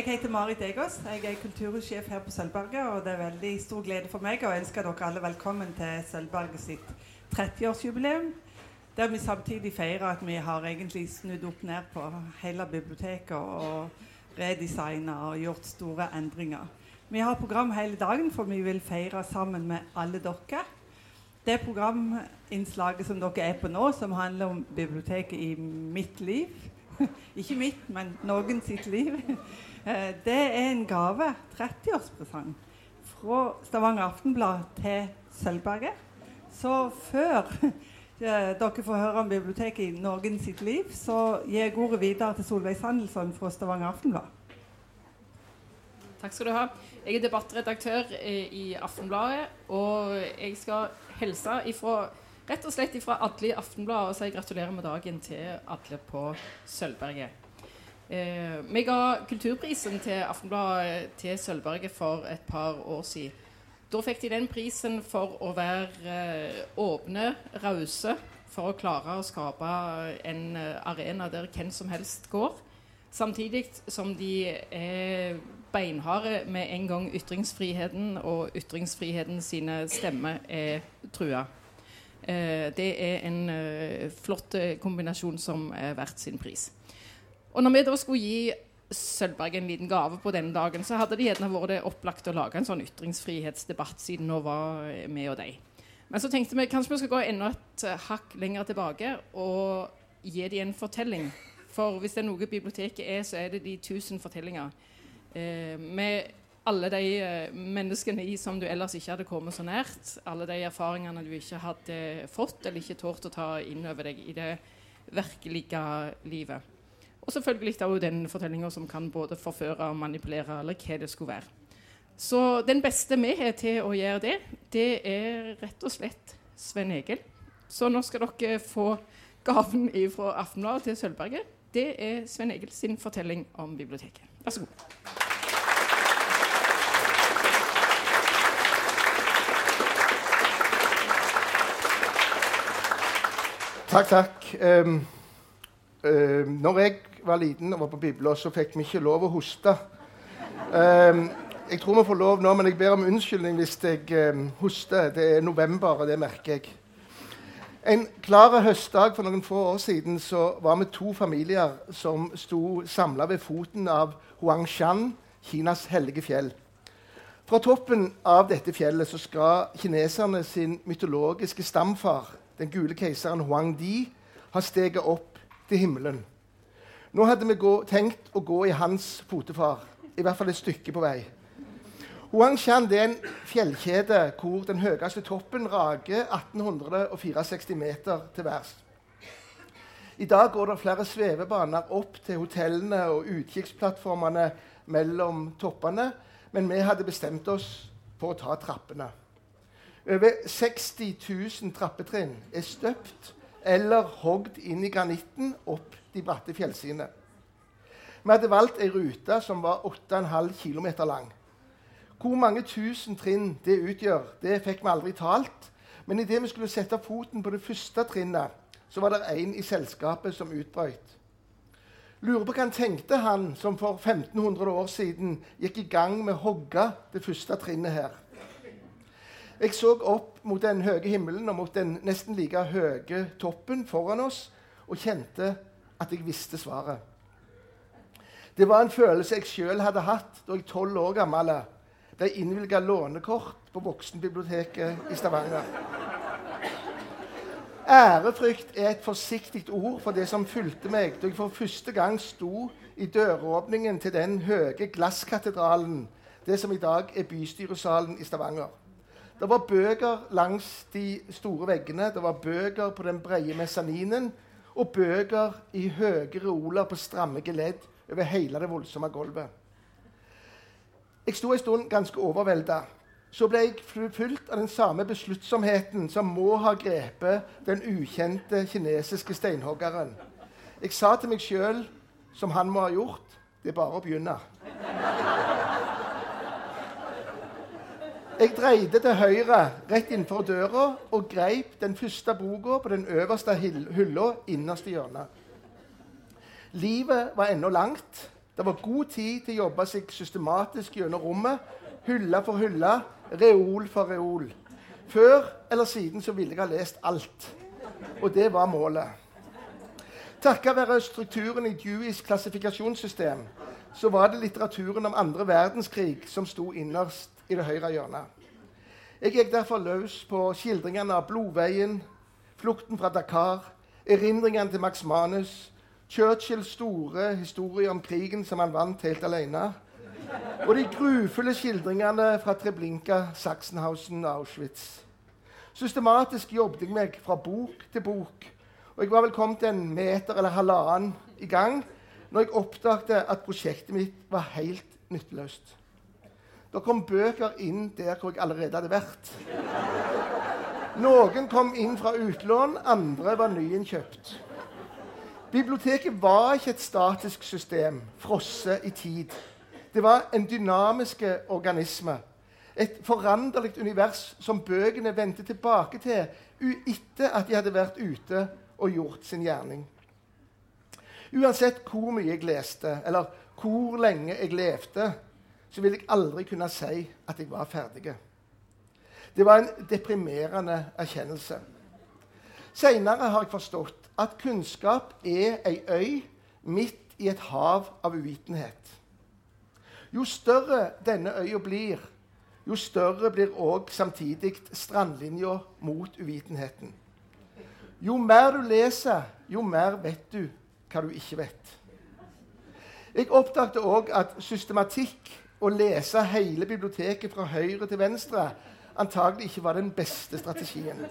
Jeg heter Marit Egås. Jeg er kultursjef her på Sølvberget. Og det er veldig stor glede for meg å ønske dere alle velkommen til Sølvberget sitt 30-årsjubileum. Der vi samtidig feirer at vi har egentlig snudd opp ned på hele biblioteket og redesigna og gjort store endringer. Vi har program hele dagen, for vi vil feire sammen med alle dere. Det programinnslaget som dere er på nå, som handler om biblioteket i mitt liv Ikke mitt, men noen sitt liv. Eh, det er en gave, 30-årspresang, fra Stavanger Aftenblad til Sølvberget. Så før eh, dere får høre om biblioteket i noen sitt liv, så gir jeg ordet videre til Solveig Sandelsson fra Stavanger Aftenblad. Takk skal du ha. Jeg er debattredaktør i Aftenbladet, og jeg skal hilse ifra, rett og slett fra alle i Aftenbladet og si gratulerer med dagen til alle på Sølvberget. Eh, vi ga kulturprisen til Aftenbladet til Sølvberget for et par år siden. Da fikk de den prisen for å være eh, åpne, rause, for å klare å skape en eh, arena der hvem som helst går. Samtidig som de er beinharde med en gang ytringsfriheten og ytringsfriheten sine stemmer er trua. Det er en flott kombinasjon som er verdt sin pris. Og når vi da skulle gi Sølvberg en liten gave på den dagen, så hadde det gjerne vært opplagt å lage en sånn ytringsfrihetsdebatt, siden nå var vi og de. Men så tenkte vi kanskje vi skal gå enda et hakk lenger tilbake og gi dem en fortelling. For hvis det er noe biblioteket er, så er det de tusen fortellinger eh, med alle de eh, menneskene i som du ellers ikke hadde kommet så nært. Alle de erfaringene du ikke hadde fått eller ikke tålt å ta inn over deg i det virkelige livet. Og selvfølgelig også den fortellinga som kan både forføre og manipulere, eller hva det skulle være. Så den beste vi har til å gjøre det, det er rett og slett Sven Egil. Så nå skal dere få gaven fra Aftenbladet til Sølvberget. Det er Sven Egil sin fortelling om biblioteket. Vær så god. Takk, takk. Um, uh, når jeg var liten og var på bibla, så fikk vi ikke lov å hoste. Um, jeg tror vi får lov nå, men jeg ber om unnskyldning hvis jeg um, hoster. Det er november, og det merker jeg. En klar høstdag for noen få år siden så var vi to familier som sto samla ved foten av Huangshan, Kinas hellige fjell. Fra toppen av dette fjellet så skal kineserne sin mytologiske stamfar, den gule keiseren Huang Di, ha steget opp til himmelen. Nå hadde vi gå, tenkt å gå i hans fotefar, i hvert fall et stykke på vei. Huangshan er en fjellkjede hvor den høyeste toppen rager 1864 meter til værs. I dag går det flere svevebaner opp til hotellene og utkikksplattformene mellom toppene, men vi hadde bestemt oss for å ta trappene. Over 60 000 trappetrinn er støpt eller hogd inn i granitten opp de bratte fjellsidene. Vi hadde valgt ei rute som var 8,5 km lang. Hvor mange tusen trinn det utgjør, det fikk vi aldri talt. Men idet vi skulle sette foten på det første trinnet, så var det en i selskapet som utbrøt. Lurer på hva han tenkte, han som for 1500 år siden gikk i gang med å hogge det første trinnet her. Jeg så opp mot den høye himmelen og mot den nesten like høye toppen foran oss og kjente at jeg visste svaret. Det var en følelse jeg sjøl hadde hatt da jeg tolv år gammel ble innvilga lånekort på Voksenbiblioteket i Stavanger. Ærefrykt er et forsiktig ord for det som fulgte meg da jeg for første gang sto i døråpningen til den høye glasskatedralen, det som i dag er bystyresalen i Stavanger. Det var bøker langs de store veggene, det var bøker på den brede mesaninen og bøker i høye reoler på stramme geledd over hele det voldsomme gulvet. Jeg sto en stund ganske overvelda. Så ble jeg fulgt av den samme besluttsomheten som må ha grepet den ukjente kinesiske steinhoggeren. Jeg sa til meg sjøl, som han må ha gjort, det er bare å begynne. Jeg dreide til høyre rett innenfor døra og greip den første boka på den øverste hylla innerst i hjørnet. Livet var ennå langt. Det var god tid til å jobbe seg systematisk gjennom rommet. Hylle for hylle, reol for reol. Før eller siden så ville jeg ha lest alt. Og det var målet. Takket være strukturen i Deweys klassifikasjonssystem så var det litteraturen om andre verdenskrig som sto innerst i det høyre hjørnet. Jeg gikk derfor løs på skildringene av blodveien, flukten fra Dakar, erindringene til Max Manus, Churchills store historie om krigen som han vant helt alene, og de grufulle skildringene fra Treblinka, Sachsenhausen og Auschwitz. Systematisk jobbet jeg meg fra bok til bok, og jeg var vel kommet en meter eller halvannen i gang når jeg oppdaget at prosjektet mitt var helt nytteløst. Det kom bøker inn der hvor jeg allerede hadde vært. Noen kom inn fra utlån, andre var nyinnkjøpt. Biblioteket var ikke et statisk system, frosset i tid. Det var en dynamisk organisme. Et foranderlig univers som bøkene vendte tilbake til etter at de hadde vært ute og gjort sin gjerning. Uansett hvor mye jeg leste, eller hvor lenge jeg levde, så ville jeg aldri kunne si at jeg var ferdig. Det var en deprimerende erkjennelse. Seinere har jeg forstått at kunnskap er ei øy midt i et hav av uvitenhet. Jo større denne øya blir, jo større blir òg samtidig strandlinja mot uvitenheten. Jo mer du leser, jo mer vet du hva du ikke vet. Jeg oppdaget òg at systematikk, å lese hele biblioteket fra høyre til venstre, antagelig ikke var den beste strategien.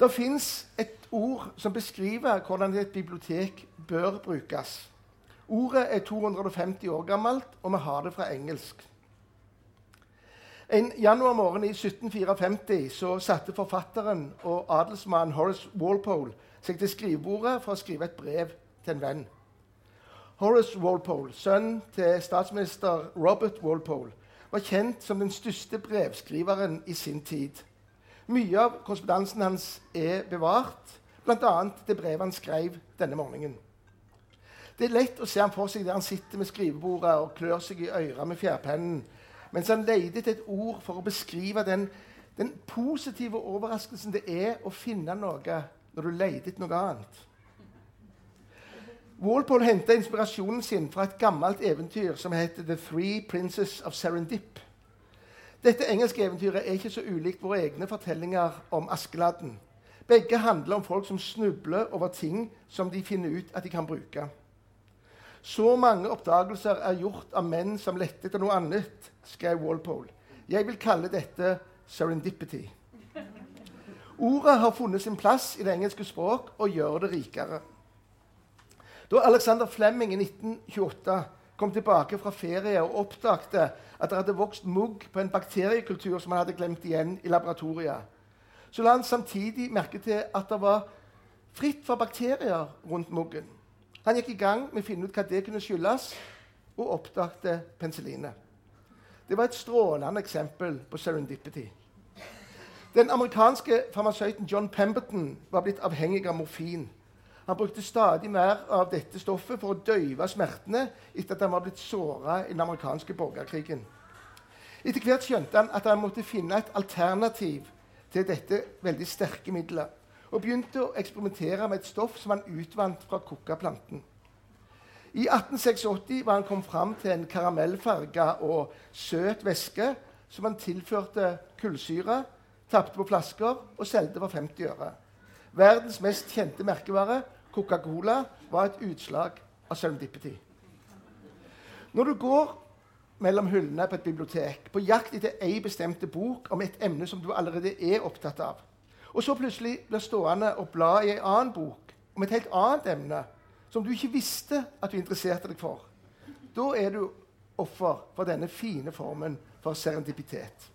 Det fins et ord som beskriver hvordan et bibliotek bør brukes. Ordet er 250 år gammelt, og vi har det fra engelsk. En januarmorgen i 1754 så satte forfatteren og adelsmannen Horace Walpole seg til skrivebordet for å skrive et brev til en venn. Horace Walpole, sønn til statsminister Robert Walpole, var kjent som den største brevskriveren i sin tid. Mye av korrespondansen hans er bevart, bl.a. det brevet han skrev denne morgenen. Det er lett å se ham for seg der han sitter med skrivebordet og klør seg i øret med fjærpennen mens han leter etter et ord for å beskrive den, den positive overraskelsen det er å finne noe når du leter etter noe annet. Walpole henta inspirasjonen sin fra et gammelt eventyr som heter The Three Princes of Serendip. Dette engelske eventyret er ikke så ulikt våre egne fortellinger om Askeladden. Begge handler om folk som snubler over ting som de finner ut at de kan bruke. Så mange oppdagelser er gjort av menn som lette etter noe annet, skrev Walpole. Jeg vil kalle dette serendipity. Ordet har funnet sin plass i det engelske språk og gjør det rikere. Da Alexander Flemming i 1928 kom tilbake fra ferie og oppdagte at det hadde vokst mugg på en bakteriekultur som han hadde glemt igjen i laboratoriet, så la han samtidig merke til at det var fritt for bakterier rundt muggen. Han gikk i gang med å finne ut hva det kunne skyldes, og oppdagte penicillinet. Det var et strålende eksempel på serendipity. Den amerikanske farmasøyten John Pemberton var blitt avhengig av morfin. Han brukte stadig mer av dette stoffet for å døyve smertene etter at han var blitt såra i den amerikanske borgerkrigen. Etter hvert skjønte han at han måtte finne et alternativ til dette veldig sterke middelet og begynte å eksperimentere med et stoff som han utvant fra kokkaplanten. I 1886 var han kommet fram til en karamellfarga og søt væske som han tilførte kullsyre, tapte på flasker og solgte for 50 øre. Verdens mest kjente merkevare, Coca-Cola, var et utslag av serendipity. Når du går mellom hyllene på et bibliotek på jakt etter ei bestemte bok om et emne som du allerede er opptatt av, og så plutselig blir stående og bla i ei annen bok om et helt annet emne som du ikke visste at du interesserte deg for. Da er du offer for denne fine formen for serendipitet.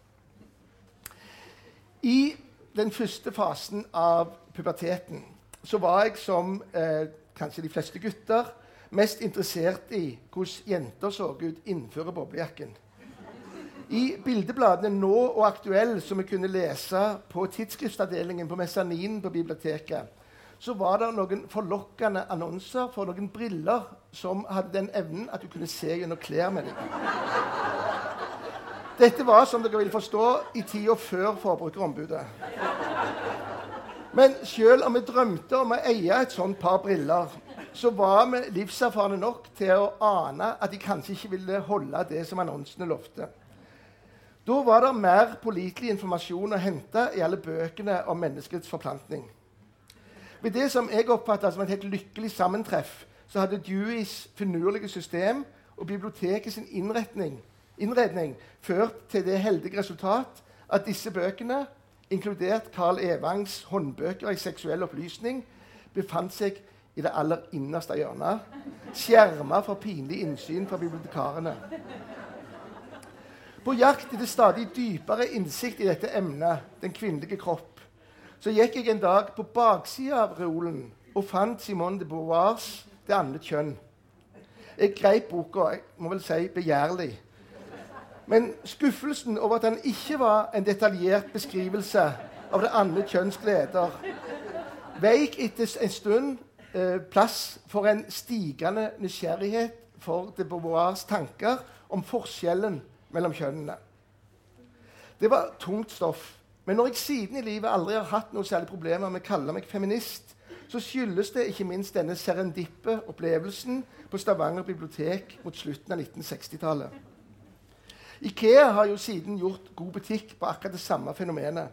I den første fasen av puberteten så var jeg som eh, kanskje de fleste gutter mest interessert i hvordan jenter så ut innenfor boblejakken. I bildebladene Nå og Aktuell, som vi kunne lese på tidsskriftsavdelingen på mesaninen på biblioteket, så var det noen forlokkende annonser for noen briller som hadde den evnen at du kunne se gjennom klær med dem. Dette var, som dere vil forstå, i tida før Forbrukerombudet. Men selv om vi drømte om å eie et sånt par briller, så var vi livserfarne nok til å ane at de kanskje ikke ville holde det som annonsene lovte. Da var det mer pålitelig informasjon å hente i alle bøkene om menneskets forplantning. Ved det som jeg oppfatta som et helt lykkelig sammentreff, så hadde Deweys finurlige system og biblioteket sin innretning, innredning ført til det heldige resultat at disse bøkene, inkludert Carl Evangs håndbøker i seksuell opplysning, befant seg i det aller innerste hjørnet, skjerma for pinlig innsyn fra bibliotekarene. På jakt etter stadig dypere innsikt i dette emnet, den kvinnelige kropp, så gikk jeg en dag på baksida av reolen og fant Simone de Beauvoirs 'Det andre kjønn'. Jeg greip boka, jeg må vel si begjærlig. Men skuffelsen over at den ikke var en detaljert beskrivelse av det andre kjønns gleder, veik etter en stund eh, plass for en stigende nysgjerrighet for de Beauvoirs tanker om forskjellen mellom kjønnene. Det var tungt stoff. Men når jeg siden i livet aldri har hatt noe særlig problemer med å kalle meg feminist, så skyldes det ikke minst denne serendippe opplevelsen på Stavanger bibliotek mot slutten av 1960-tallet. Ikea har jo siden gjort god butikk på akkurat det samme fenomenet.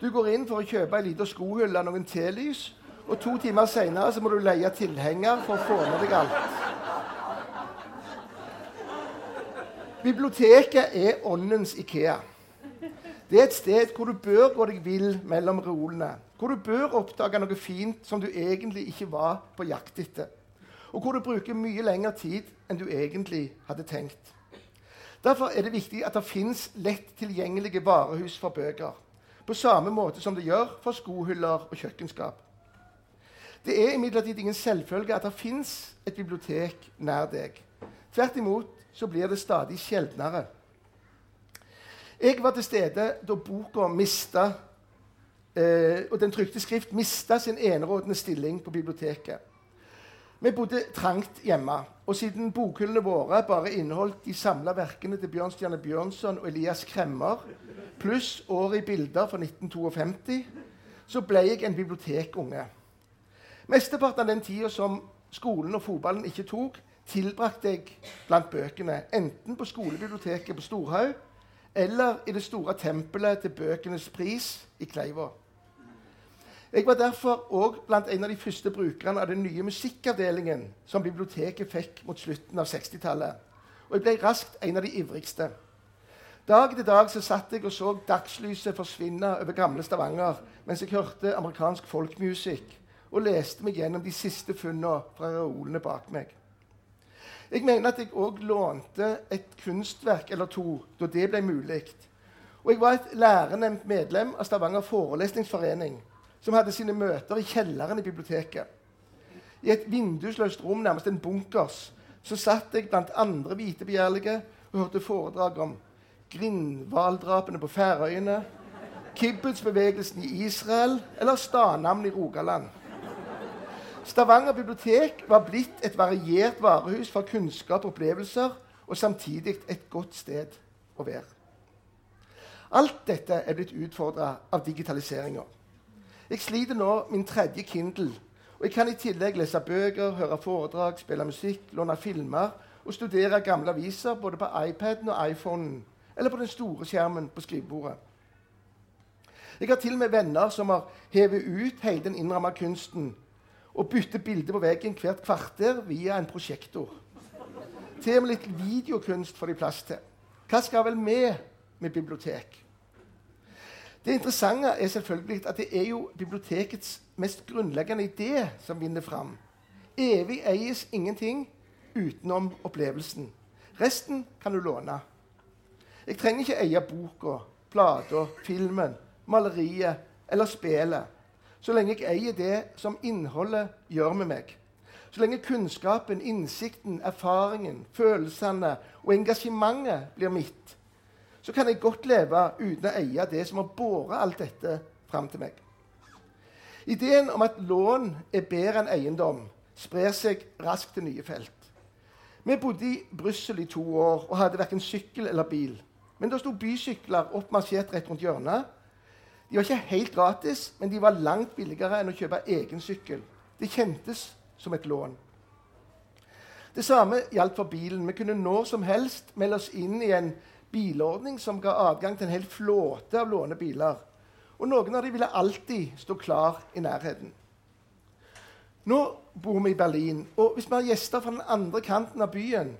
Du går inn for å kjøpe ei lita skohylle av noen telys, og to timer seinere må du leie tilhenger for å få med deg alt. Biblioteket er åndens Ikea. Det er et sted hvor du bør gå deg vill mellom reolene. Hvor du bør oppdage noe fint som du egentlig ikke var på jakt etter. Og hvor du bruker mye lengre tid enn du egentlig hadde tenkt. Derfor er det viktig at det fins lett tilgjengelige varehus for bøker. På samme måte som det gjør for skohyller og kjøkkenskap. Det er imidlertid ingen selvfølge at det fins et bibliotek nær deg. Tvert imot så blir det stadig sjeldnere. Jeg var til stede da boka mista eh, og den trykte skrift mista sin enerådende stilling på biblioteket. Vi bodde trangt hjemme, og siden bokhyllene våre bare inneholdt de samla verkene til Bjørnstjerne Bjørnson og Elias Kremmer, pluss året i bilder fra 1952, så ble jeg en bibliotekunge. Mesteparten av den tida som skolen og fotballen ikke tok, tilbrakte jeg blant bøkene, enten på skolebiblioteket på Storhaug eller i det store tempelet til bøkenes pris i Kleiva. Jeg var derfor òg blant en av de første brukerne av den nye musikkavdelingen som biblioteket fikk mot slutten av 60-tallet. Og jeg ble raskt en av de ivrigste. Dag etter dag så satt jeg og så dagslyset forsvinne over gamle Stavanger mens jeg hørte amerikansk folkmusikk og leste meg gjennom de siste funnene fra reolene bak meg. Jeg mener at jeg òg lånte et kunstverk eller to da det ble mulig. Og jeg var et lærenemt medlem av Stavanger forelesningsforening, som hadde sine møter i kjelleren i biblioteket. I et vindusløst rom, nærmest en bunkers, så satt jeg blant andre hvite begjærlige og hørte foredrag om Grindhvaldrapene på Færøyene, Kibbutz-bevegelsen i Israel eller Stanamn i Rogaland. Stavanger bibliotek var blitt et variert varehus for kunnskap og opplevelser, og samtidig et godt sted å være. Alt dette er blitt utfordra av digitaliseringa. Jeg sliter nå min tredje Kindle, og jeg kan i tillegg lese bøker, høre foredrag, spille musikk, låne filmer og studere gamle aviser både på iPaden og iPhonen eller på den store skjermen på skrivebordet. Jeg har til og med venner som har hevet ut hele den innramma kunsten og bytter bilder på veggen hvert kvarter via en prosjektor. Til og med litt videokunst får de plass til. Hva skal vel vi med bibliotek? Det interessante er selvfølgelig at det er jo bibliotekets mest grunnleggende idé som vinner fram. Evig eies ingenting utenom opplevelsen. Resten kan du låne. Jeg trenger ikke eie boka, plata, filmen, maleriet eller spillet så lenge jeg eier det som innholdet gjør med meg. Så lenge kunnskapen, innsikten, erfaringen, følelsene og engasjementet blir mitt, så kan jeg godt leve uten å eie det som har båret alt dette fram til meg. Ideen om at lån er bedre enn eiendom, sprer seg raskt til nye felt. Vi bodde i Brussel i to år og hadde verken sykkel eller bil. Men da sto bysykler oppmarsjert rett rundt hjørnet. De var ikke helt gratis, men de var langt billigere enn å kjøpe egen sykkel. Det kjentes som et lån. Det samme gjaldt for bilen. Vi kunne når som helst melde oss inn i en bilordning som ga adgang til en hel flåte av lånebiler. Og noen av dem ville alltid stå klar i nærheten. Nå bor vi i Berlin, og hvis vi har gjester fra den andre kanten av byen,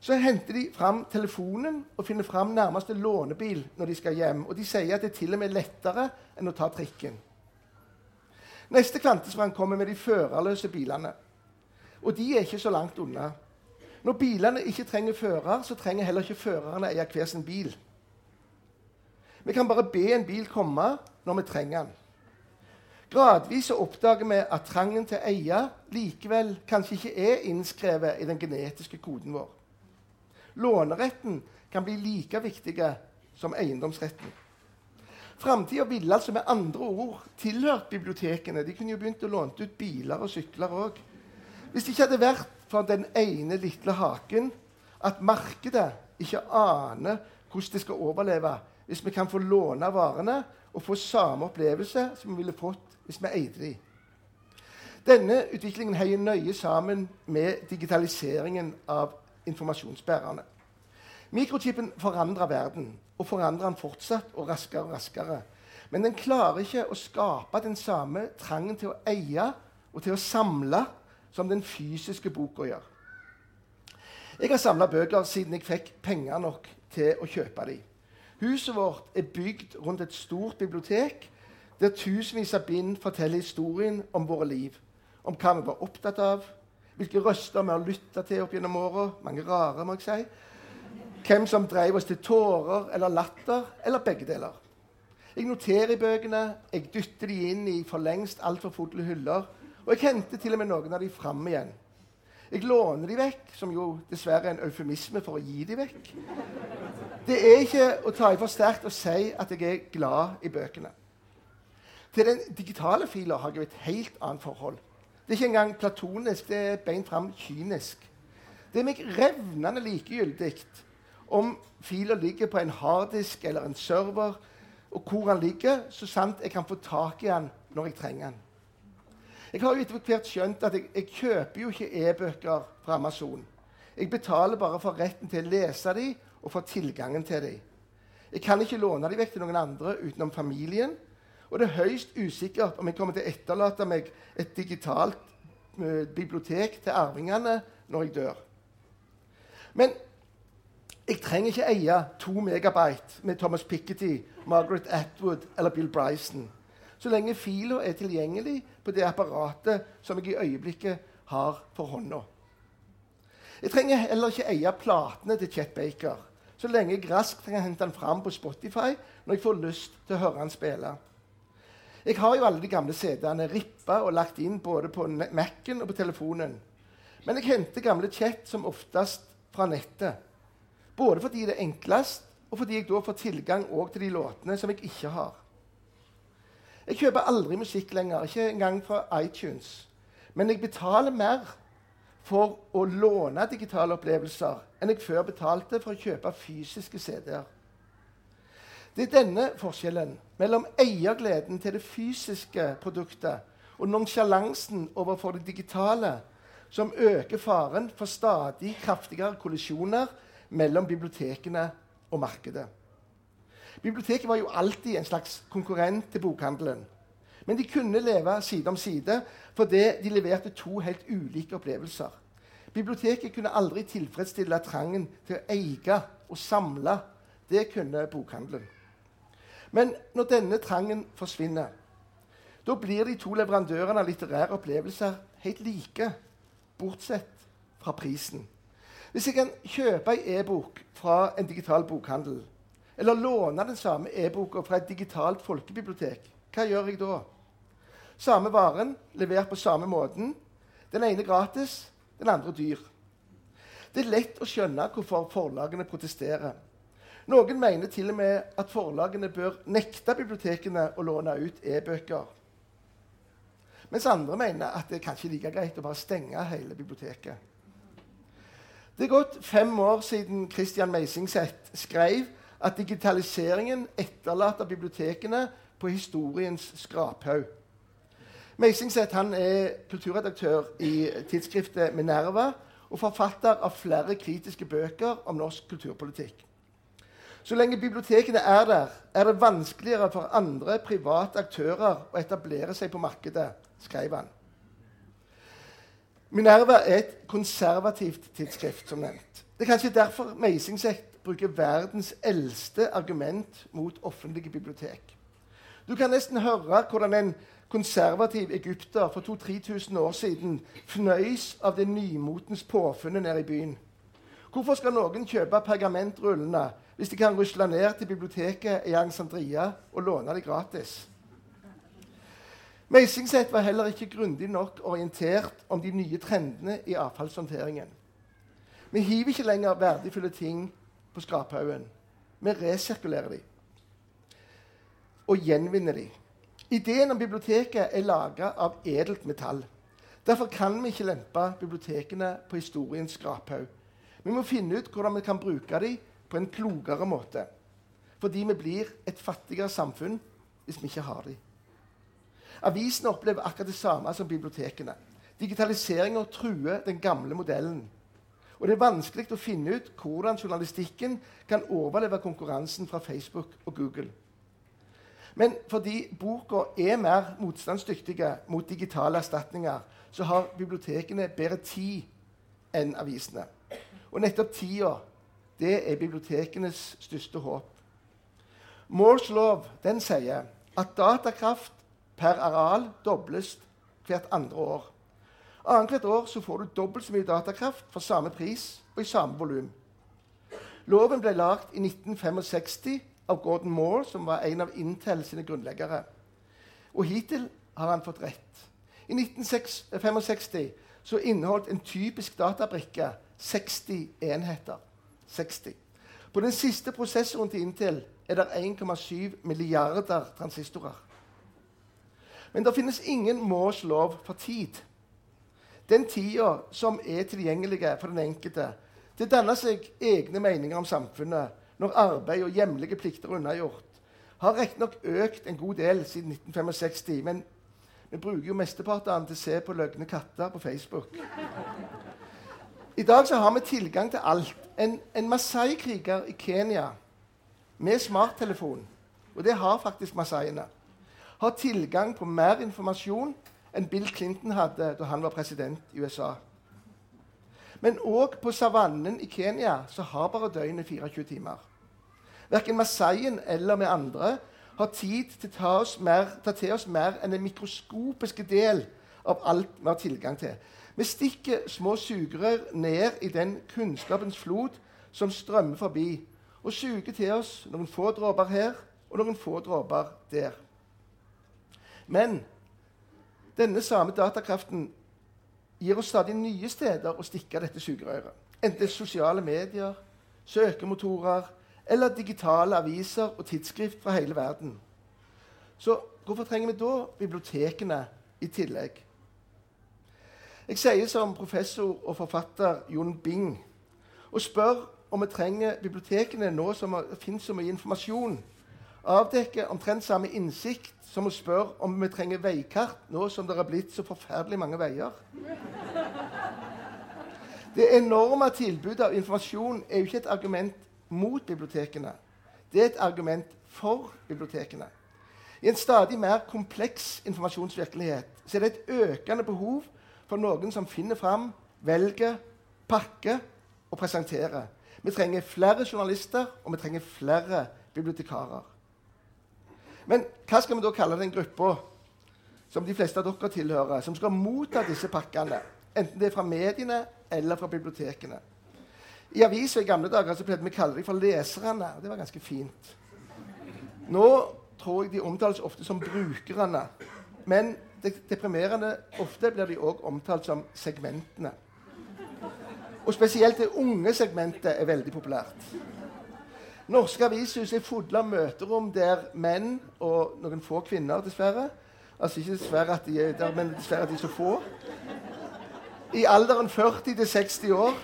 så henter de fram telefonen og finner fram nærmeste lånebil når de skal hjem. Og de sier at det er til og med lettere enn å ta trikken. Neste kvantesprang kommer med de førerløse bilene. Og de er ikke så langt unna. Når bilene ikke trenger fører, så trenger heller ikke førerne eie hver sin bil. Vi kan bare be en bil komme når vi trenger den. Gradvis oppdager vi at trangen til å eie likevel kanskje ikke er innskrevet i den genetiske koden vår. Låneretten kan bli like viktig som eiendomsretten. Framtida ville altså med andre ord tilhørt bibliotekene. De kunne jo begynt å låne ut biler og sykler òg. Hvis det ikke hadde vært for den ene lille haken at markedet ikke aner hvordan det skal overleve hvis vi kan få låne varene og få samme opplevelse som vi ville fått hvis vi eide dem. Denne utviklingen heier nøye sammen med digitaliseringen av informasjonsbærerne. Mikrochipen forandrer verden, og forandrer den fortsatt og raskere og raskere. Men den klarer ikke å skape den samme trangen til å eie og til å samle som den fysiske boka gjør. Jeg har samla bøker siden jeg fikk penger nok til å kjøpe dem. Huset vårt er bygd rundt et stort bibliotek der tusenvis av bind forteller historien om våre liv. Om hva vi var opptatt av, hvilke røster vi har lytta til opp gjennom åra. Mange rare, må jeg si. Hvem som drev oss til tårer eller latter, eller begge deler. Jeg noterer i bøkene, jeg dytter de inn i for lengst altfor fulle hyller og jeg henter til og med noen av de fram igjen. Jeg låner de vekk, som jo dessverre er en eufemisme for å gi de vekk. Det er ikke å ta i for sterkt å si at jeg er glad i bøkene. Til den digitale fila har jeg et helt annet forhold. Det er ikke engang platonisk, det er beint fram kynisk. Det er meg revnende likegyldig om fila ligger på en harddisk eller en server, og hvor den ligger, så sant jeg kan få tak i den når jeg trenger den. Jeg har jo etter hvert skjønt at jeg, jeg kjøper jo ikke e-bøker fra Amazon. Jeg betaler bare for retten til å lese dem og for tilgangen til dem. Jeg kan ikke låne dem vekk til noen andre utenom familien. Og det er høyst usikkert om jeg kommer til å etterlate meg et digitalt uh, bibliotek til arvingene når jeg dør. Men jeg trenger ikke eie to megabyte med Thomas Piketty, Margaret Atwood eller Bill Bryson så lenge fila er tilgjengelig det apparatet som jeg i øyeblikket har for hånda. Jeg trenger heller ikke eie platene til Chet Baker, så lenge jeg raskt kan hente den fram på Spotify når jeg får lyst til å høre han spille. Jeg har jo alle de gamle CD-ene rippa og lagt inn både på Mac-en og på telefonen. Men jeg henter gamle Chet som oftest fra nettet. Både fordi det er enklest, og fordi jeg da får tilgang til de låtene som jeg ikke har. Jeg kjøper aldri musikk lenger, ikke engang fra iTunes. Men jeg betaler mer for å låne digitale opplevelser enn jeg før betalte for å kjøpe fysiske CD-er. Det er denne forskjellen mellom eiergleden til det fysiske produktet og nonsjalansen overfor det digitale som øker faren for stadig kraftigere kollisjoner mellom bibliotekene og markedet. Biblioteket var jo alltid en slags konkurrent til bokhandelen. Men de kunne leve side om side fordi de leverte to helt ulike opplevelser. Biblioteket kunne aldri tilfredsstille trangen til å eie og samle. Det kunne bokhandelen. Men når denne trangen forsvinner, da blir de to leverandørene av litterære opplevelser helt like, bortsett fra prisen. Hvis jeg kan kjøpe ei e-bok fra en digital bokhandel, eller låne den samme e-boka fra et digitalt folkebibliotek, hva gjør jeg da? Samme varen, levert på samme måten. Den ene gratis, den andre dyr. Det er lett å skjønne hvorfor forlagene protesterer. Noen mener til og med at forlagene bør nekte bibliotekene å låne ut e-bøker. Mens andre mener at det er kanskje like greit å bare stenge hele biblioteket. Det er gått fem år siden Christian Meisingseth skrev at digitaliseringen etterlater bibliotekene på historiens skraphaug. Meisingseth er kulturredaktør i tidsskriftet Minerva og forfatter av flere kritiske bøker om norsk kulturpolitikk. Så lenge bibliotekene er der, er det vanskeligere for andre private aktører å etablere seg på markedet, skrev han. Minerva er et konservativt tidsskrift, som nevnt. Det er kanskje derfor Meisingseth bruker verdens eldste argument mot offentlige bibliotek. Du kan nesten høre hvordan en konservativ egypter for 2000-3000 år siden fnøys av det nymotens påfunnet nede i byen. Hvorfor skal noen kjøpe pergamentrullene hvis de kan rusle ned til biblioteket i Alexandria og låne det gratis? Meisingset var heller ikke grundig nok orientert om de nye trendene i avfallshåndteringen. Vi hiver ikke lenger verdifulle ting på skraphaugen. Vi resirkulerer dem og gjenvinner dem. Ideen om biblioteket er laga av edelt metall. Derfor kan vi ikke lempe bibliotekene på historiens skraphaug. Vi må finne ut hvordan vi kan bruke dem på en klokere måte. Fordi vi blir et fattigere samfunn hvis vi ikke har dem. Avisene opplever akkurat det samme som bibliotekene. Digitaliseringa truer den gamle modellen. Og det er vanskelig å finne ut hvordan journalistikken kan overleve konkurransen fra Facebook og Google. Men fordi boka er mer motstandsdyktige mot digitale erstatninger, så har bibliotekene bedre tid enn avisene. Og nettopp tida det er bibliotekenes største håp. Moores lov den sier at datakraft per areal dobles hvert andre år. Annethvert år så får du dobbelt så mye datakraft for samme pris og i samme volum. Loven ble lagd i 1965 av Gordon Moore, som var en av Intel sine grunnleggere. Og hittil har han fått rett. I 1965 så inneholdt en typisk databrikke 60 enheter. 60. På den siste prosessoren til Intel er det 1,7 milliarder transistorer. Men det finnes ingen Moores lov for tid. Den tida som er tilgjengelig for den enkelte, det danner seg egne meninger om samfunnet når arbeid og hjemlige plikter er unnagjort. Har riktignok økt en god del siden 1965, men vi bruker jo mesteparten til å se på løgne katter på Facebook. I dag så har vi tilgang til alt. En, en Masai-kriger i Kenya med smarttelefon, og det har faktisk masaiene, har tilgang på mer informasjon enn Bill Clinton hadde da han var president i USA. Men òg på savannen i Kenya så har bare døgnet 24 timer. Verken Masaien eller vi andre har tid til å ta, mer, ta til oss mer enn den mikroskopiske del av alt vi har tilgang til. Vi stikker små sugerør ned i den kunnskapens flod som strømmer forbi, og suger til oss noen få dråper her og noen få dråper der. Men denne samme datakraften gir oss stadig nye steder å stikke dette sugerøret. Enten sosiale medier, søkemotorer eller digitale aviser og tidsskrift fra hele verden. Så hvorfor trenger vi da bibliotekene i tillegg? Jeg sier som professor og forfatter Jon Bing og spør om vi trenger bibliotekene nå som det finnes så mye informasjon. Avdekker omtrent samme innsikt som å spørre om vi trenger veikart nå som det har blitt så forferdelig mange veier. Det enorme tilbudet av informasjon er jo ikke et argument mot bibliotekene. Det er et argument for bibliotekene. I en stadig mer kompleks informasjonsvirkelighet så er det et økende behov for noen som finner fram, velger, pakker og presenterer. Vi trenger flere journalister, og vi trenger flere bibliotekarer. Men hva skal vi da kalle den gruppa som de fleste av dere tilhører, som skal motta disse pakkene? Enten det er fra mediene eller fra bibliotekene. I avisa i gamle dager så pleide vi å kalle dem for leserne. og Det var ganske fint. Nå tror jeg de omtales ofte som brukerne. Men det deprimerende ofte blir de òg omtalt som segmentene. Og spesielt det unge segmentet er veldig populært. Norske avishus er fulle av møterom der menn og noen få kvinner dessverre, Altså ikke dessverre at de er der, men dessverre at de er så få. I alderen 40 til 60 år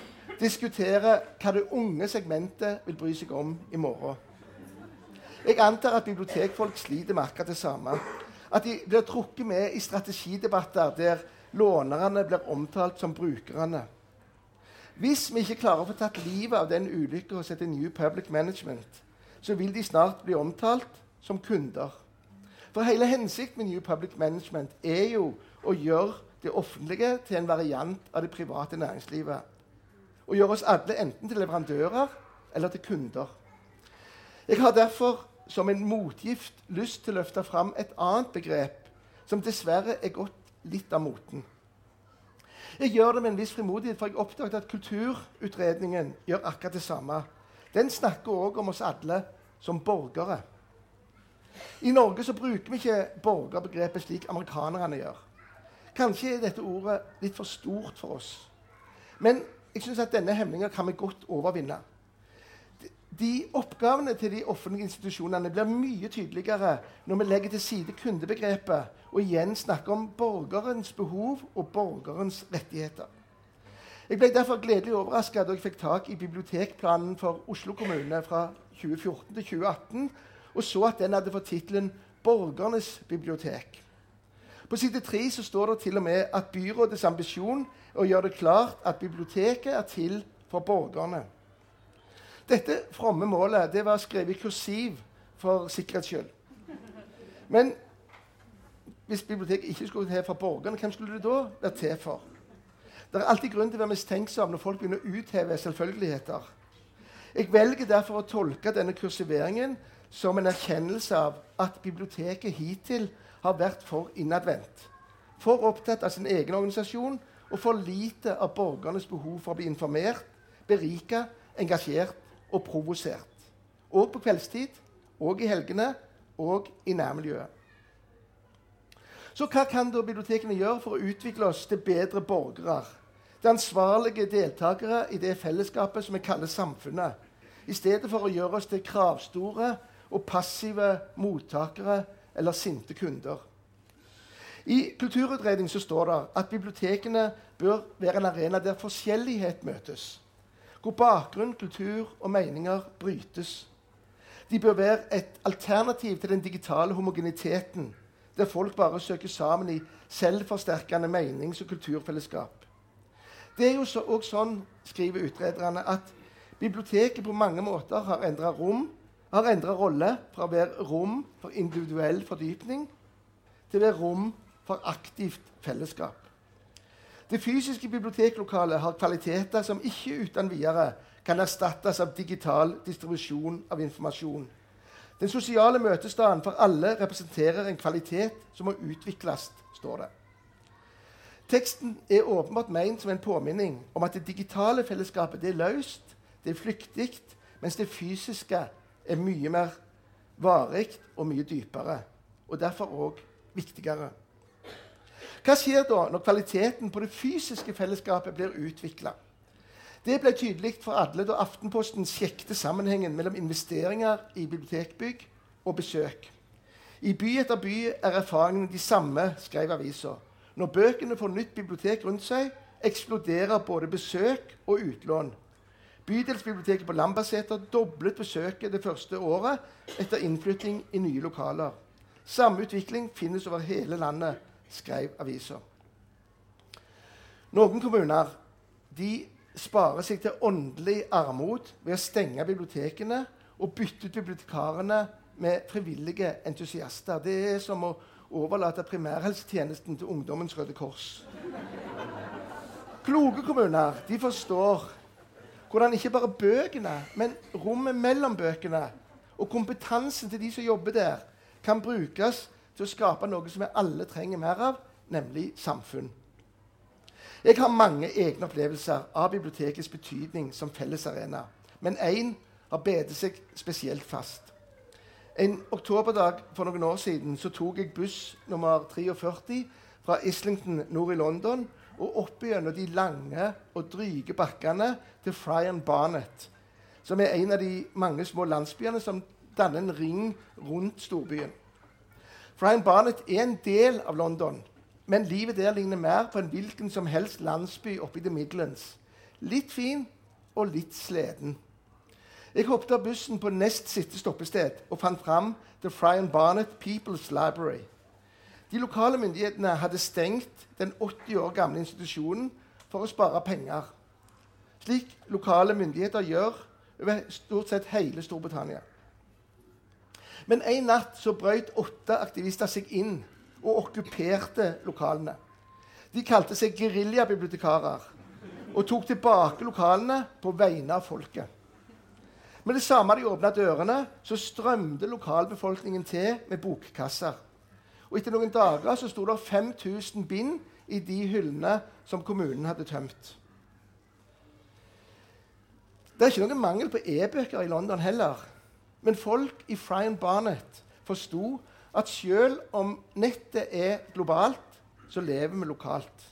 diskuterer hva det unge segmentet vil bry seg om i morgen. Jeg antar at bibliotekfolk sliter med akkurat det samme. At de blir trukket med i strategidebatter der lånerne blir omtalt som brukerne. Hvis vi ikke klarer å få tatt livet av den ulykka hos et New Public Management, så vil de snart bli omtalt som kunder. For hele hensikten med New Public Management er jo å gjøre det offentlige til en variant av det private næringslivet. Og gjøre oss alle enten til leverandører eller til kunder. Jeg har derfor som en motgift lyst til å løfte fram et annet begrep som dessverre er gått litt av moten. Jeg gjør det med en viss frimodighet, for jeg oppdaget at Kulturutredningen gjør akkurat det samme. Den snakker òg om oss alle som borgere. I Norge så bruker vi ikke borgerbegrepet slik amerikanerne gjør. Kanskje er dette ordet litt for stort for oss. Men jeg synes at denne hemninga kan vi godt overvinne. De oppgavene til de offentlige institusjonene blir mye tydeligere når vi legger til side kundebegrepet og igjen snakker om borgerens behov og borgerens rettigheter. Jeg ble derfor gledelig overraska da jeg fikk tak i bibliotekplanen for Oslo kommune fra 2014 til 2018 og så at den hadde fått tittelen 'Borgernes bibliotek'. På side 3 står det til og med at byrådets ambisjon er å gjøre det klart at biblioteket er til for borgerne. Dette fromme målet det var skrevet i kursiv for sikkerhets skyld. Men hvis biblioteket ikke skulle til for borgerne, hvem skulle det da være til for? Det er alltid grunn til å være mistenksom når folk begynner å utheve selvfølgeligheter. Jeg velger derfor å tolke denne kursiveringen som en erkjennelse av at biblioteket hittil har vært for innadvendt. For opptatt av sin egen organisasjon og for lite av borgernes behov for å bli informert, berika, engasjert og provosert. Og på kveldstid, og i helgene, og i nærmiljøet. Så hva kan da bibliotekene gjøre for å utvikle oss til bedre borgere? Til ansvarlige deltakere i det fellesskapet som vi kaller samfunnet. I stedet for å gjøre oss til kravstore og passive mottakere eller sinte kunder. I Kulturutredning så står det at bibliotekene bør være en arena der forskjellighet møtes hvor bakgrunn, kultur og meninger brytes. De bør være et alternativ til den digitale homogeniteten, der folk bare søker sammen i selvforsterkende menings- og kulturfellesskap. Det er jo så, også sånn, skriver utrederne, at biblioteket på mange måter har endra rom, har endra rolle fra å være rom for individuell fordypning til å være rom for aktivt fellesskap. Det fysiske biblioteklokalet har kvaliteter som ikke uten videre kan erstattes av digital distribusjon av informasjon. Den sosiale møtestedet for alle representerer en kvalitet som må utvikles, står det. Teksten er åpenbart ment som en påminning om at det digitale fellesskapet det er løst, det er flyktig, mens det fysiske er mye mer varig og mye dypere. Og derfor òg viktigere. Hva skjer da når kvaliteten på det fysiske fellesskapet blir utvikla? Det ble tydelig for alle da Aftenposten sjekket sammenhengen mellom investeringer i bibliotekbygg og besøk. I by etter by er erfaringene de samme, skrev avisa. Når bøkene får nytt bibliotek rundt seg, eksploderer både besøk og utlån. Bydelsbiblioteket på Lambertseter doblet besøket det første året etter innflytting i nye lokaler. Samme utvikling finnes over hele landet skrev avisa. Noen kommuner de sparer seg til åndelig armod ved å stenge bibliotekene og bytte ut bibliotekarene med frivillige entusiaster. Det er som å overlate primærhelsetjenesten til Ungdommens Røde Kors. Kloke kommuner de forstår hvordan ikke bare bøkene, men rommet mellom bøkene og kompetansen til de som jobber der, kan brukes til å skape noe som vi alle trenger mer av, nemlig samfunn. Jeg har mange egne opplevelser av bibliotekets betydning som fellesarena. Men én har bedt seg spesielt fast. En oktoberdag for noen år siden så tok jeg buss nummer 43 fra Islington nord i London og opp gjennom de lange og dryge bakkene til Fryan Barnet, som er en av de mange små landsbyene som danner en ring rundt storbyen. Barnett er en del av London, men livet der ligner mer på en hvilken som helst landsby oppe i The Midlands. Litt fin og litt sliten. Jeg hoppet av bussen på nest siste stoppested og fant fram The Frian Barnett People's Library. De lokale myndighetene hadde stengt den 80 år gamle institusjonen for å spare penger. Slik lokale myndigheter gjør over stort sett hele Storbritannia. Men en natt så brøt åtte aktivister seg inn og okkuperte lokalene. De kalte seg geriljabibliotekarer og tok tilbake lokalene på vegne av folket. Med det samme de åpna dørene, så strømte lokalbefolkningen til med bokkasser. Og etter noen dager så sto det 5000 bind i de hyllene som kommunen hadde tømt. Det er ikke noen mangel på e-bøker i London heller. Men folk i Frian Barnett forsto at selv om nettet er globalt, så lever vi lokalt.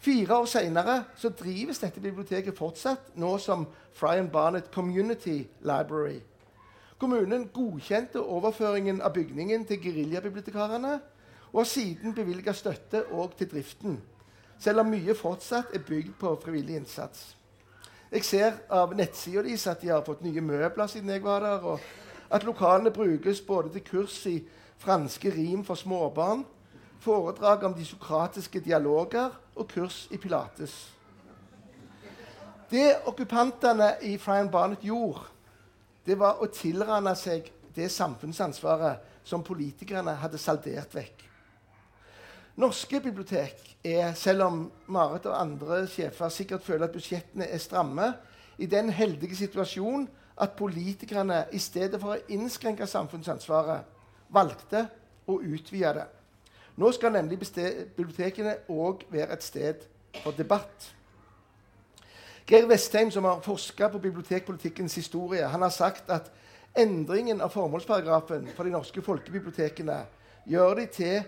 Fire år seinere drives dette biblioteket fortsatt, nå som Frian Barnett Community Library. Kommunen godkjente overføringen av bygningen til geriljabibliotekarene og har siden bevilga støtte òg til driften, selv om mye fortsatt er bygd på frivillig innsats. Jeg ser av nettsida deres at de har fått nye møbler siden jeg var der, og at lokalene brukes både til kurs i franske rim for småbarn foredrag om de sokratiske dialoger og kurs i pilates. Det okkupantene i Frian Barnett gjorde, det var å tilrane seg det samfunnsansvaret som politikerne hadde saldert vekk. Norske bibliotek er, selv om Marit og andre sjefer sikkert føler at budsjettene er stramme, i den heldige situasjon at politikerne i stedet for å innskrenke samfunnsansvaret valgte å utvide det. Nå skal nemlig bibliotekene òg være et sted for debatt. Geir Vestheim, som har forska på bibliotekpolitikkens historie, han har sagt at endringen av formålsparagrafen for de norske folkebibliotekene gjør de til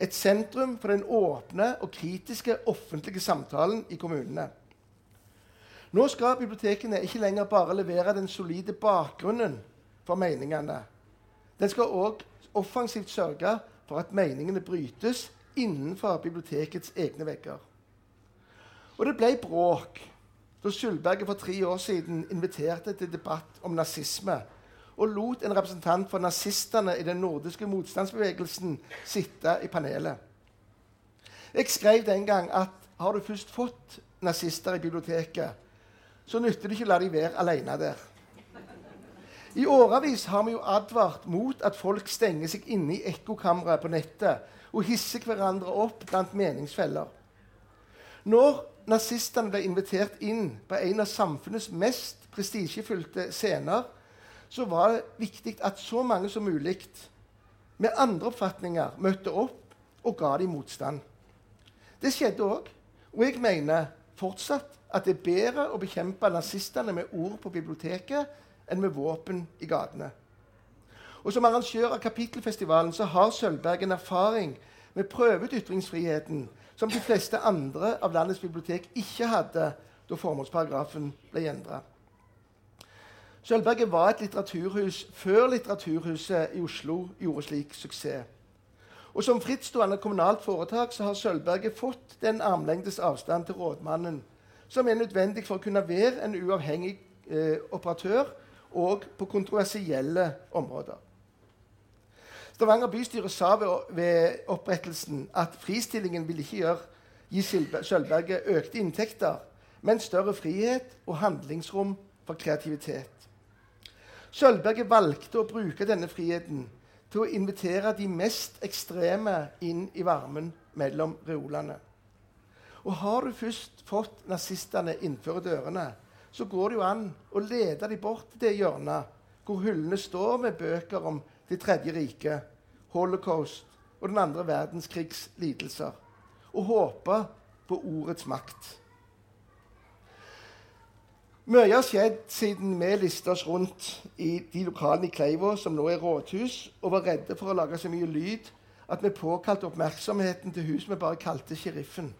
et sentrum for den åpne og kritiske offentlige samtalen i kommunene. Nå skal bibliotekene ikke lenger bare levere den solide bakgrunnen for meningene. Den skal òg offensivt sørge for at meningene brytes innenfor bibliotekets egne vegger. Og det ble bråk da Skyldberget for tre år siden inviterte til debatt om nazisme og lot en representant for nazistene i den nordiske motstandsbevegelsen sitte i panelet. Jeg skrev den gang at har du først fått nazister i biblioteket, så nytter det ikke å la dem være alene der. I årevis har vi jo advart mot at folk stenger seg inne i ekkokamre på nettet og hisser hverandre opp blant meningsfeller. Når nazistene ble invitert inn på en av samfunnets mest prestisjefylte scener, så var det viktig at så mange som mulig med andre oppfatninger møtte opp og ga dem motstand. Det skjedde òg, og jeg mener fortsatt at det er bedre å bekjempe nazistene med ord på biblioteket enn med våpen i gatene. Og Som arrangør av Kapittelfestivalen så har Sølvberg en erfaring med prøvet ytringsfriheten som de fleste andre av landets bibliotek ikke hadde da formålsparagrafen ble endra. Sølvberget var et litteraturhus før Litteraturhuset i Oslo gjorde slik suksess. Og Som frittstående kommunalt foretak så har Sølvberget fått den armlengdes avstand til rådmannen som er nødvendig for å kunne være en uavhengig eh, operatør og på kontroversielle områder. Stavanger bystyre sa ved, ved opprettelsen at fristillingen ville ikke gjøre, gi Sølvberget økte inntekter, men større frihet og handlingsrom for kreativitet. Sølvberget valgte å bruke denne friheten til å invitere de mest ekstreme inn i varmen mellom reolene. Og har du først fått nazistene innenfor dørene, så går det jo an å lede dem bort til det hjørnet hvor hyllene står med bøker om Det tredje riket, holocaust og den andre verdenskrigs lidelser, og håpe på ordets makt. Mye har skjedd siden vi lista oss rundt i de lokalene i Kleiva som nå er rådhus, og var redde for å lage så mye lyd at vi påkalte oppmerksomheten til hus vi bare kalte Sheriffen.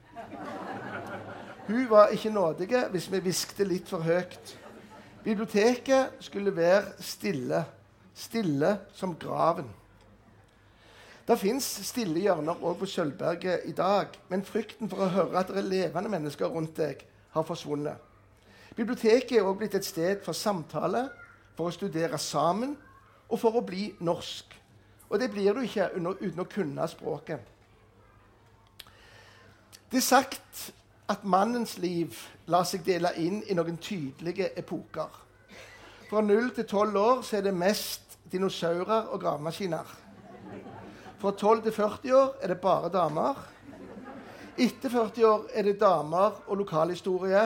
Hun var ikke nådige hvis vi hviskte litt for høyt. Biblioteket skulle være stille. Stille som graven. Det fins stille hjørner òg på Sølvberget i dag, men frykten for å høre at det er levende mennesker rundt deg, har forsvunnet. Biblioteket er også blitt et sted for samtale, for å studere sammen og for å bli norsk. Og det blir du ikke uten å kunne språket. Det er sagt at mannens liv lar seg dele inn i noen tydelige epoker. Fra 0 til 12 år er det mest dinosaurer og gravemaskiner. Fra 12 til 40 år er det bare damer. Etter 40 år er det damer og lokalhistorie.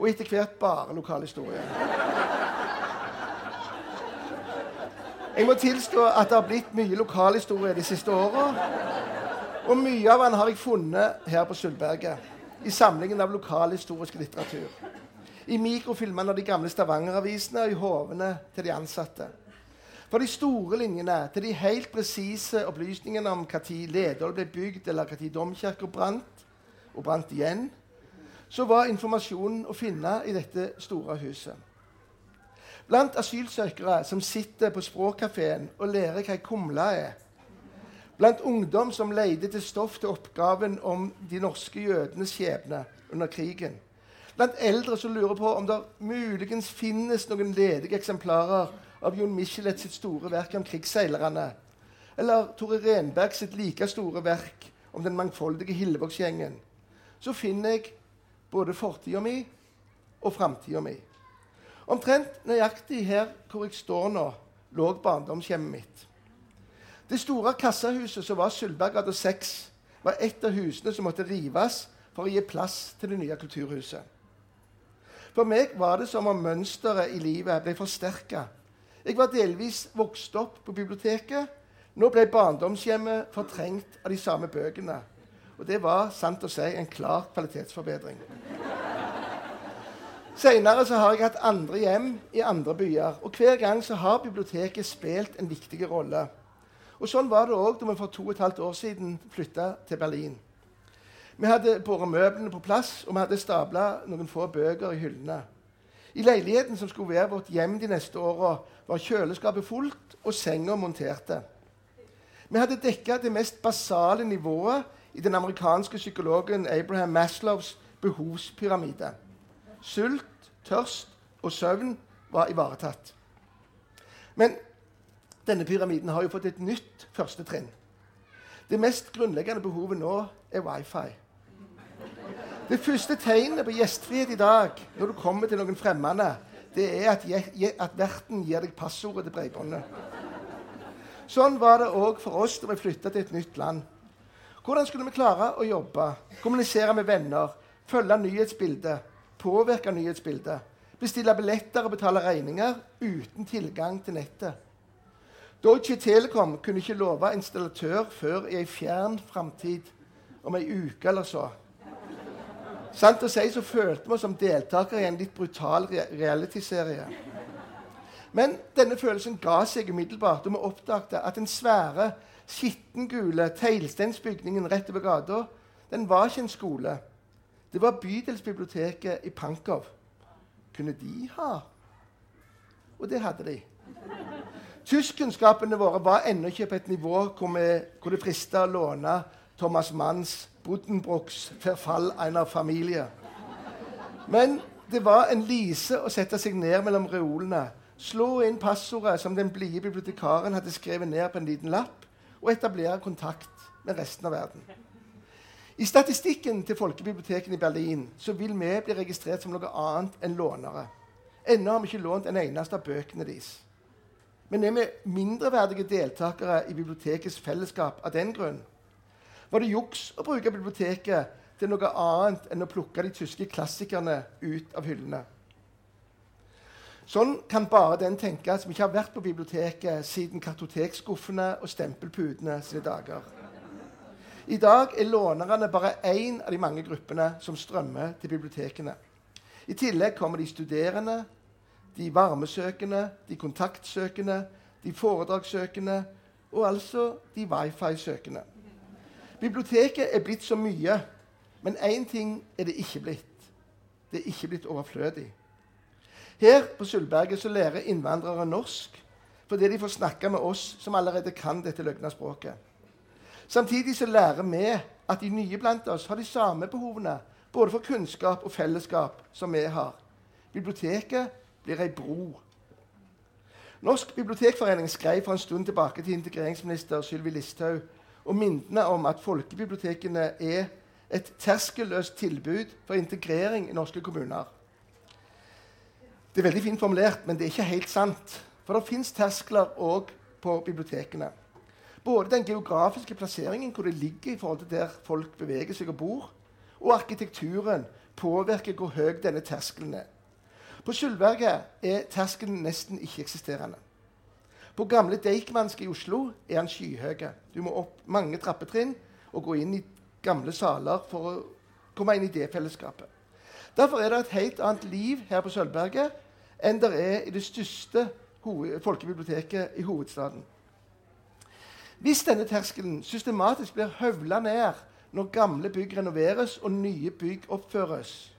Og etter hvert bare lokalhistorie. Jeg må tilstå at det har blitt mye lokalhistorie de siste åra. Og mye av den har jeg funnet her på Sølvberget, i samlingen av lokalhistorisk litteratur. I mikrofilmene av de gamle Stavanger-avisene og i hovene til de ansatte. For de store linjene, til de helt presise opplysningene om når Ledål ble bygd, eller når domkirka brant, og brant igjen, så var informasjonen å finne i dette store huset. Blant asylsøkere som sitter på språkkafeen og lærer hva ei kumle er, Blant ungdom som leide til stoff til oppgaven om de norske jødenes skjebne under krigen. Blant eldre som lurer på om det muligens finnes noen ledige eksemplarer av Jon Michelet sitt store verk om krigsseilerne. Eller Tore Renberg sitt like store verk om den mangfoldige Hillevågsgjengen. Så finner jeg både fortida mi og framtida mi. Omtrent nøyaktig her hvor jeg står nå, lå barndomshjemmet mitt. Det store kassahuset som var Sølvberggata 6, var et av husene som måtte rives for å gi plass til det nye kulturhuset. For meg var det som om mønsteret i livet ble forsterka. Jeg var delvis vokst opp på biblioteket. Nå ble barndomshjemmet fortrengt av de samme bøkene. Og det var sant å si en klar kvalitetsforbedring. Senere har jeg hatt andre hjem i andre byer, og hver gang så har biblioteket spilt en viktig rolle. Og Sånn var det òg da vi for to og et halvt år siden flytta til Berlin. Vi hadde båret møblene på plass, og vi hadde stabla noen få bøker i hyllene. I leiligheten som skulle være vårt hjem de neste åra, var kjøleskapet fullt og senga monterte. Vi hadde dekka det mest basale nivået i den amerikanske psykologen Abraham Maslows behovspyramide. Sult, tørst og søvn var ivaretatt. Men denne pyramiden har jo fått et nytt første trinn. Det mest grunnleggende behovet nå er wifi. Det første tegnet på gjestfrihet i dag når du kommer til noen fremmede, det er at, at verten gir deg passordet til bredbåndet. Sånn var det òg for oss da vi flytta til et nytt land. Hvordan skulle vi klare å jobbe, kommunisere med venner, følge nyhetsbildet, påvirke nyhetsbildet, bestille billetter og betale regninger uten tilgang til nettet? Deutsche Telekom kunne ikke love installatør før i ei fjern framtid, om ei uke eller så. Sant å si så følte vi oss som deltakere i en litt brutal realityserie. Men denne følelsen ga seg umiddelbart, og vi oppdaget at den svære, skittengule teglsteinsbygningen rett over gata den var ikke en skole. Det var bydelsbiblioteket i Pankov. Kunne de ha? Og det hadde de. Tyskkunnskapene våre var ennå ikke på et nivå hvor, vi, hvor det frista å låne Thomas Manns Buddenbrooks 'Verfall einer Familie'. Men det var en lise å sette seg ned mellom reolene, slå inn passordet som den blide bibliotekaren hadde skrevet ned på en liten lapp, og etablere kontakt med resten av verden. I statistikken til folkebibliotekene i Berlin så vil vi bli registrert som noe annet enn lånere. Ennå har vi ikke lånt en eneste av bøkene deres. Men er vi mindreverdige deltakere i bibliotekets fellesskap av den grunn? Var det juks å bruke biblioteket til noe annet enn å plukke de tyske klassikerne ut av hyllene? Sånn kan bare den tenke som ikke har vært på biblioteket siden kartotekskuffene og stempelputene sine dager. I dag er lånerne bare én av de mange gruppene som strømmer til bibliotekene. I tillegg kommer de studerende, de varmesøkende, de kontaktsøkende, de foredragssøkende og altså de wifi-søkende. Biblioteket er blitt så mye, men én ting er det ikke blitt. Det er ikke blitt overflødig. Her på Sølvberget så lærer innvandrere norsk fordi de får snakke med oss som allerede kan dette løgna språket. Samtidig så lærer vi at de nye blant oss har de samme behovene både for kunnskap og fellesskap som vi har. Biblioteket blir ei bro. Norsk bibliotekforening skrev for en stund tilbake til integreringsminister Sylvi Listhaug og mintene om at folkebibliotekene er et terskelløst tilbud for integrering i norske kommuner. Det er veldig fint formulert, men det er ikke helt sant. For det fins terskler òg på bibliotekene. Både den geografiske plasseringen, hvor det ligger i forhold til der folk beveger seg og bor, og arkitekturen påvirker hvor høy denne terskelen er. På Sølvberget er terskelen nesten ikke-eksisterende. På gamle Deichmanske i Oslo er han skyhøy. Du må opp mange trappetrinn og gå inn i gamle saler for å komme inn i det fellesskapet. Derfor er det et helt annet liv her på Sølvberget enn det er i det største folkebiblioteket i hovedstaden. Hvis denne terskelen systematisk blir høvla ned når gamle bygg renoveres og nye bygg oppføres,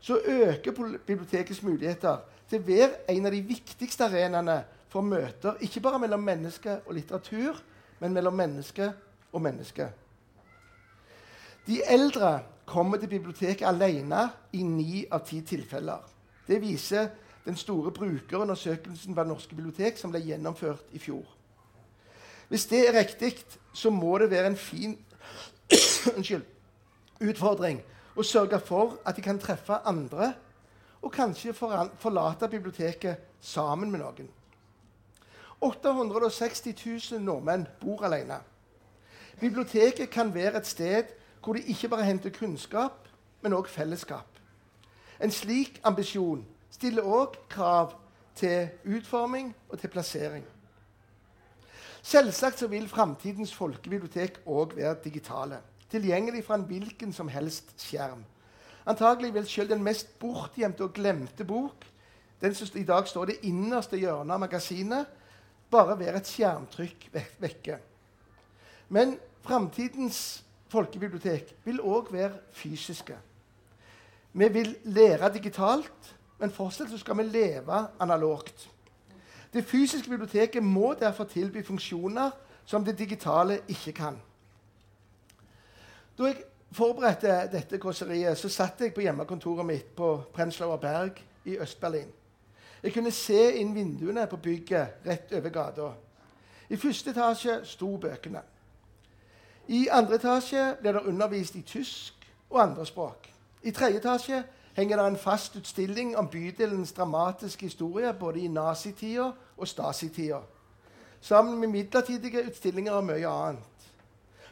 så øker bibliotekets muligheter til være en av de viktigste arenaene for møter, ikke bare mellom menneske og litteratur, men mellom menneske og menneske. De eldre kommer til biblioteket alene i ni av ti tilfeller. Det viser den store brukerundersøkelsen ved Norske bibliotek som ble gjennomført i fjor. Hvis det er riktig, så må det være en fin utfordring å sørge for at de kan treffe andre og kanskje forlate biblioteket sammen med noen. 860 000 nordmenn bor alene. Biblioteket kan være et sted hvor de ikke bare henter kunnskap, men òg fellesskap. En slik ambisjon stiller òg krav til utforming og til plassering. Selvsagt så vil framtidens folkebibliotek òg være digitale. Tilgjengelig fra en hvilken som helst skjerm. Antagelig vil selv den mest bortgjemte og glemte bok, den som i dag står det innerste hjørnet av magasinet, bare være et skjermtrykk vekke. Men framtidens folkebibliotek vil òg være fysiske. Vi vil lære digitalt, men fortsatt skal vi leve analogt. Det fysiske biblioteket må derfor tilby funksjoner som det digitale ikke kan. Da jeg forberedte dette kåseriet, så satt jeg på hjemmekontoret mitt på Prenzlauer Berg i Øst-Berlin. Jeg kunne se inn vinduene på bygget rett over gata. I første etasje sto bøkene. I andre etasje ble det undervist i tysk og andre språk. I tredje etasje henger det en fast utstilling om bydelens dramatiske historie både i nazitida og Stasi-tida. Sammen med midlertidige utstillinger og mye annet.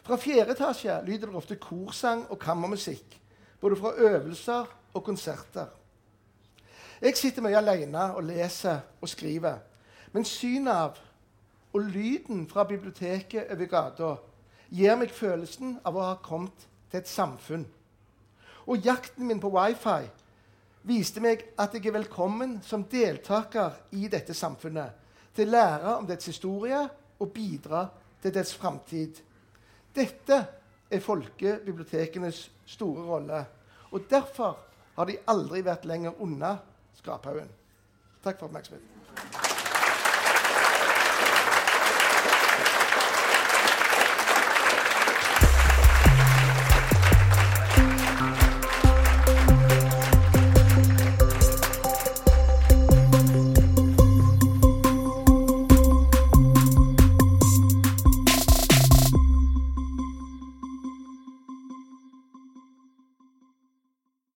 Fra fjerde etasje lyder det ofte korsang og kammermusikk. Både fra øvelser og konserter. Jeg sitter mye alene og leser og skriver. Men synet av og lyden fra biblioteket over gata gir meg følelsen av å ha kommet til et samfunn. Og jakten min på wifi viste meg at jeg er velkommen som deltaker i dette samfunnet. Til å lære om dets historie og bidra til dets framtid. Dette er folkebibliotekenes store rolle. Og derfor har de aldri vært lenger unna skraphaugen. Takk for oppmerksomheten.